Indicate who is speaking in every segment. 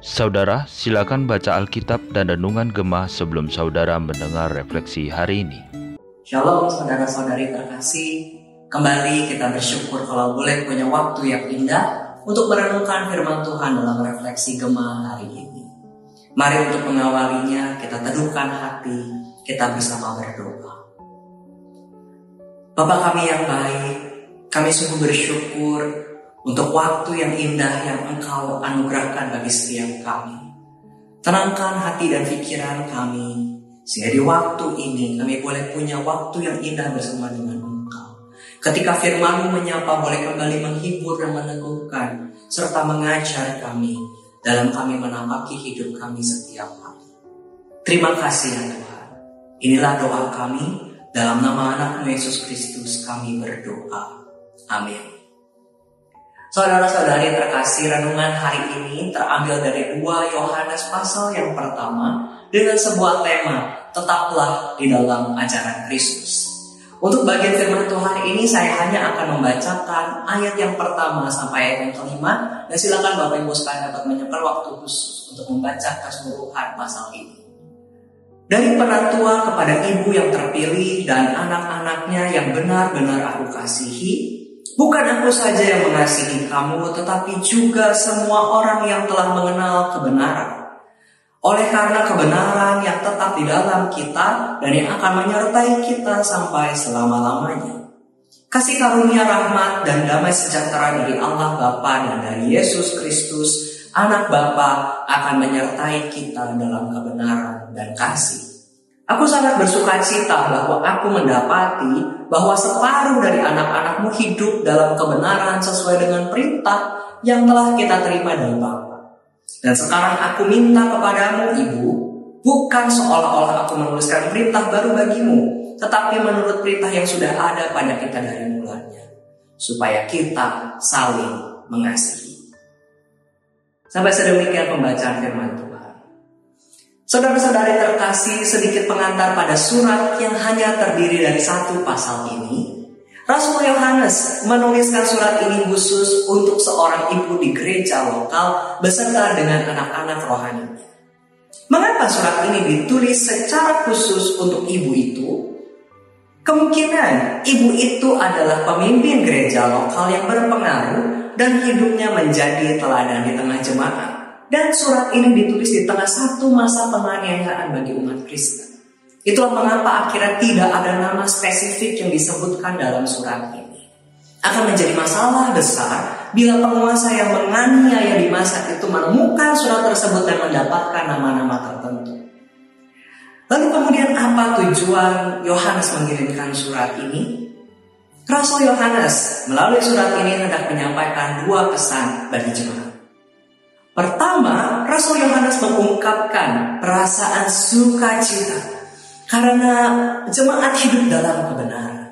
Speaker 1: Saudara, silakan baca Alkitab dan Renungan Gemah sebelum saudara mendengar refleksi hari ini.
Speaker 2: Shalom saudara-saudari terkasih, kembali kita bersyukur kalau boleh punya waktu yang indah untuk merenungkan firman Tuhan dalam refleksi Gemah hari ini. Mari untuk mengawalinya kita teduhkan hati, kita bersama berdoa. Bapak kami yang baik, kami sungguh bersyukur untuk waktu yang indah yang Engkau anugerahkan bagi setiap kami. Tenangkan hati dan pikiran kami, sehingga di waktu ini kami boleh punya waktu yang indah bersama dengan Engkau. Ketika firman menyapa boleh kembali menghibur dan meneguhkan, serta mengajar kami dalam kami menapaki hidup kami setiap hari. Terima kasih ya Tuhan. Inilah doa kami, dalam nama anak Yesus Kristus kami berdoa. Amin. Saudara-saudari terkasih, renungan hari ini terambil dari 2 Yohanes pasal yang pertama dengan sebuah tema, tetaplah di dalam ajaran Kristus. Untuk bagian firman Tuhan ini saya hanya akan membacakan ayat yang pertama sampai ayat yang kelima dan silakan Bapak Ibu sekalian dapat menyebar waktu khusus untuk membaca keseluruhan pasal ini. Dari penatua kepada ibu yang terpilih dan anak-anaknya yang benar-benar aku kasihi, Bukan aku saja yang mengasihi kamu, tetapi juga semua orang yang telah mengenal kebenaran. Oleh karena kebenaran yang tetap di dalam kita dan yang akan menyertai kita sampai selama-lamanya. Kasih karunia rahmat dan damai sejahtera dari Allah Bapa dan dari Yesus Kristus, anak Bapa akan menyertai kita dalam kebenaran dan kasih. Aku sangat bersuka cita bahwa aku mendapati bahwa separuh dari anak-anakmu hidup dalam kebenaran sesuai dengan perintah yang telah kita terima dari Bapa. Dan sekarang aku minta kepadamu, Ibu, bukan seolah-olah aku menuliskan perintah baru bagimu, tetapi menurut perintah yang sudah ada pada kita dari mulanya, supaya kita saling mengasihi. Sampai sedemikian pembacaan firman Tuhan. Saudara-saudari terkasih, sedikit pengantar pada surat yang hanya terdiri dari satu pasal ini. Rasul Yohanes menuliskan surat ini khusus untuk seorang ibu di gereja lokal beserta dengan anak-anak rohani. Mengapa surat ini ditulis secara khusus untuk ibu itu? Kemungkinan ibu itu adalah pemimpin gereja lokal yang berpengaruh dan hidupnya menjadi teladan di tengah jemaat. Dan surat ini ditulis di tengah satu masa penganiayaan bagi umat Kristen. Itulah mengapa akhirnya tidak ada nama spesifik yang disebutkan dalam surat ini. Akan menjadi masalah besar bila penguasa yang menganiaya di masa itu menemukan surat tersebut dan mendapatkan nama-nama tertentu. Lalu kemudian apa tujuan Yohanes mengirimkan surat ini? Rasul Yohanes melalui surat ini hendak menyampaikan dua pesan bagi jemaat. Pertama, Rasul Yohanes mengungkapkan perasaan sukacita karena jemaat hidup dalam kebenaran.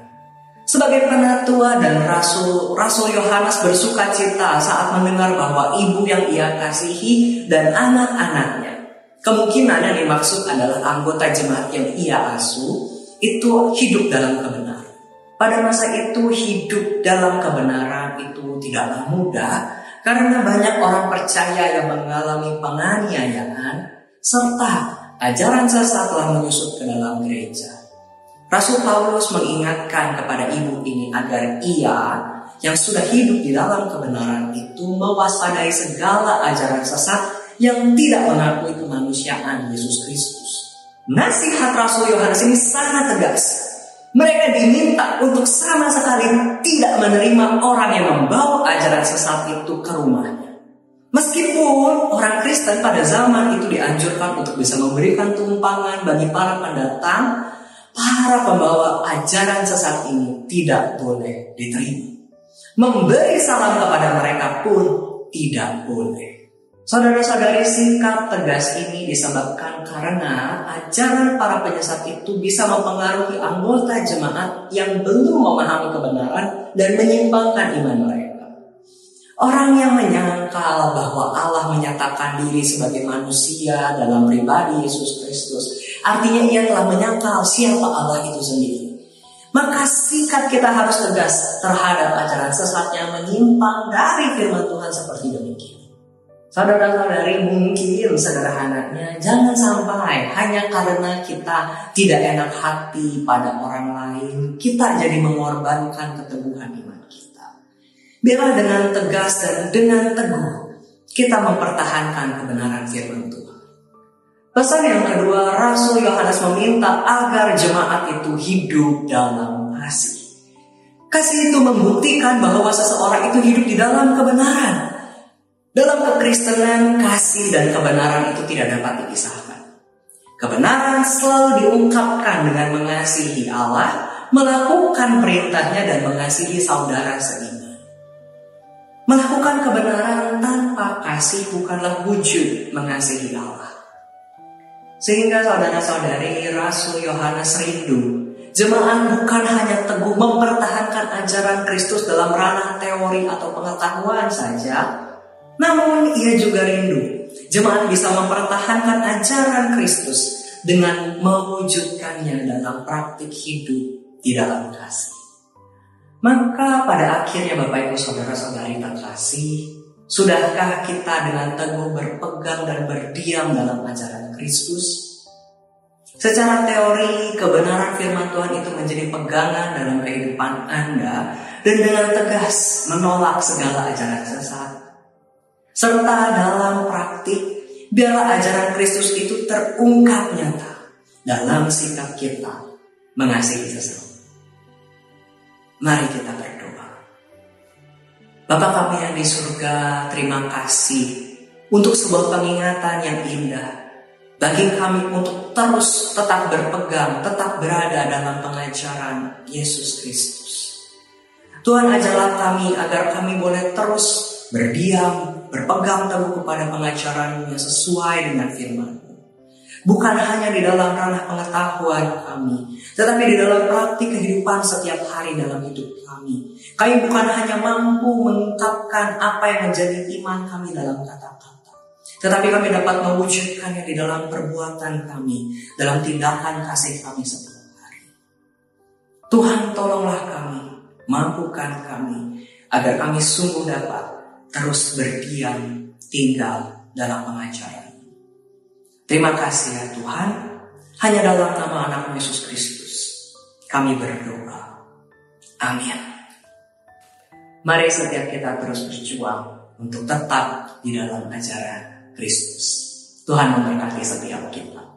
Speaker 2: Sebagai penatua dan rasul, Rasul Yohanes bersukacita saat mendengar bahwa ibu yang ia kasihi dan anak-anaknya, kemungkinan yang dimaksud adalah anggota jemaat yang ia asuh, itu hidup dalam kebenaran. Pada masa itu hidup dalam kebenaran itu tidaklah mudah, karena banyak orang percaya yang mengalami penganiayaan serta ajaran sesat telah menyusup ke dalam gereja. Rasul Paulus mengingatkan kepada ibu ini agar ia yang sudah hidup di dalam kebenaran itu mewaspadai segala ajaran sesat yang tidak mengakui kemanusiaan Yesus Kristus. Nasihat Rasul Yohanes ini sangat tegas mereka diminta untuk sama sekali tidak menerima orang yang membawa ajaran sesat itu ke rumahnya. Meskipun orang Kristen pada zaman itu dianjurkan untuk bisa memberikan tumpangan bagi para pendatang, para pembawa ajaran sesat ini tidak boleh diterima. Memberi salam kepada mereka pun tidak boleh. Saudara-saudari sikap tegas ini disebabkan karena ajaran para penyesat itu bisa mempengaruhi anggota jemaat yang belum memahami kebenaran dan menyimpangkan iman mereka. Orang yang menyangkal bahwa Allah menyatakan diri sebagai manusia dalam pribadi Yesus Kristus, artinya ia telah menyangkal siapa Allah itu sendiri. maka sikap kita harus tegas terhadap ajaran sesat yang menyimpang dari firman Tuhan seperti demikian. Saudara-saudari mungkin sederhananya jangan sampai hanya karena kita tidak enak hati pada orang lain kita jadi mengorbankan keteguhan iman kita. Biarlah dengan tegas dan dengan teguh kita mempertahankan kebenaran firman Tuhan. Pesan yang kedua, Rasul Yohanes meminta agar jemaat itu hidup dalam kasih. Kasih itu membuktikan bahwa seseorang itu hidup di dalam kebenaran. Dalam kekristenan, kasih dan kebenaran itu tidak dapat dipisahkan. Kebenaran selalu diungkapkan dengan mengasihi Allah, melakukan perintahnya dan mengasihi saudara seiman. Melakukan kebenaran tanpa kasih bukanlah wujud mengasihi Allah. Sehingga saudara-saudari Rasul Yohanes rindu Jemaat bukan hanya teguh mempertahankan ajaran Kristus dalam ranah teori atau pengetahuan saja, namun ia juga rindu jemaat bisa mempertahankan ajaran Kristus dengan mewujudkannya dalam praktik hidup di dalam kasih. Maka pada akhirnya Bapak Ibu Saudara-saudari terkasih, Sudahkah kita dengan teguh berpegang dan berdiam dalam ajaran Kristus? Secara teori, kebenaran firman Tuhan itu menjadi pegangan dalam kehidupan Anda dan dengan tegas menolak segala ajaran sesat. Serta dalam praktik, biarlah ajaran Kristus itu terungkap nyata dalam sikap kita mengasihi sesama. Mari kita berdoa. Bapak kami yang di surga, terima kasih untuk sebuah pengingatan yang indah. Bagi kami untuk terus tetap berpegang, tetap berada dalam pengajaran Yesus Kristus. Tuhan ajarlah kami agar kami boleh terus berdiam, berpegang teguh kepada pengajaran yang sesuai dengan firman Bukan hanya di dalam ranah pengetahuan kami, tetapi di dalam praktik kehidupan setiap hari dalam hidup kami. Kami bukan hanya mampu mengungkapkan apa yang menjadi iman kami dalam kata-kata, tetapi kami dapat mewujudkannya di dalam perbuatan kami, dalam tindakan kasih kami setiap hari. Tuhan tolonglah kami, mampukan kami, agar kami sungguh dapat terus berdiam tinggal dalam pengajaran. Terima kasih ya Tuhan, hanya dalam nama anak Yesus Kristus kami berdoa. Amin. Mari setiap kita terus berjuang untuk tetap di dalam ajaran Kristus. Tuhan memberkati setiap kita.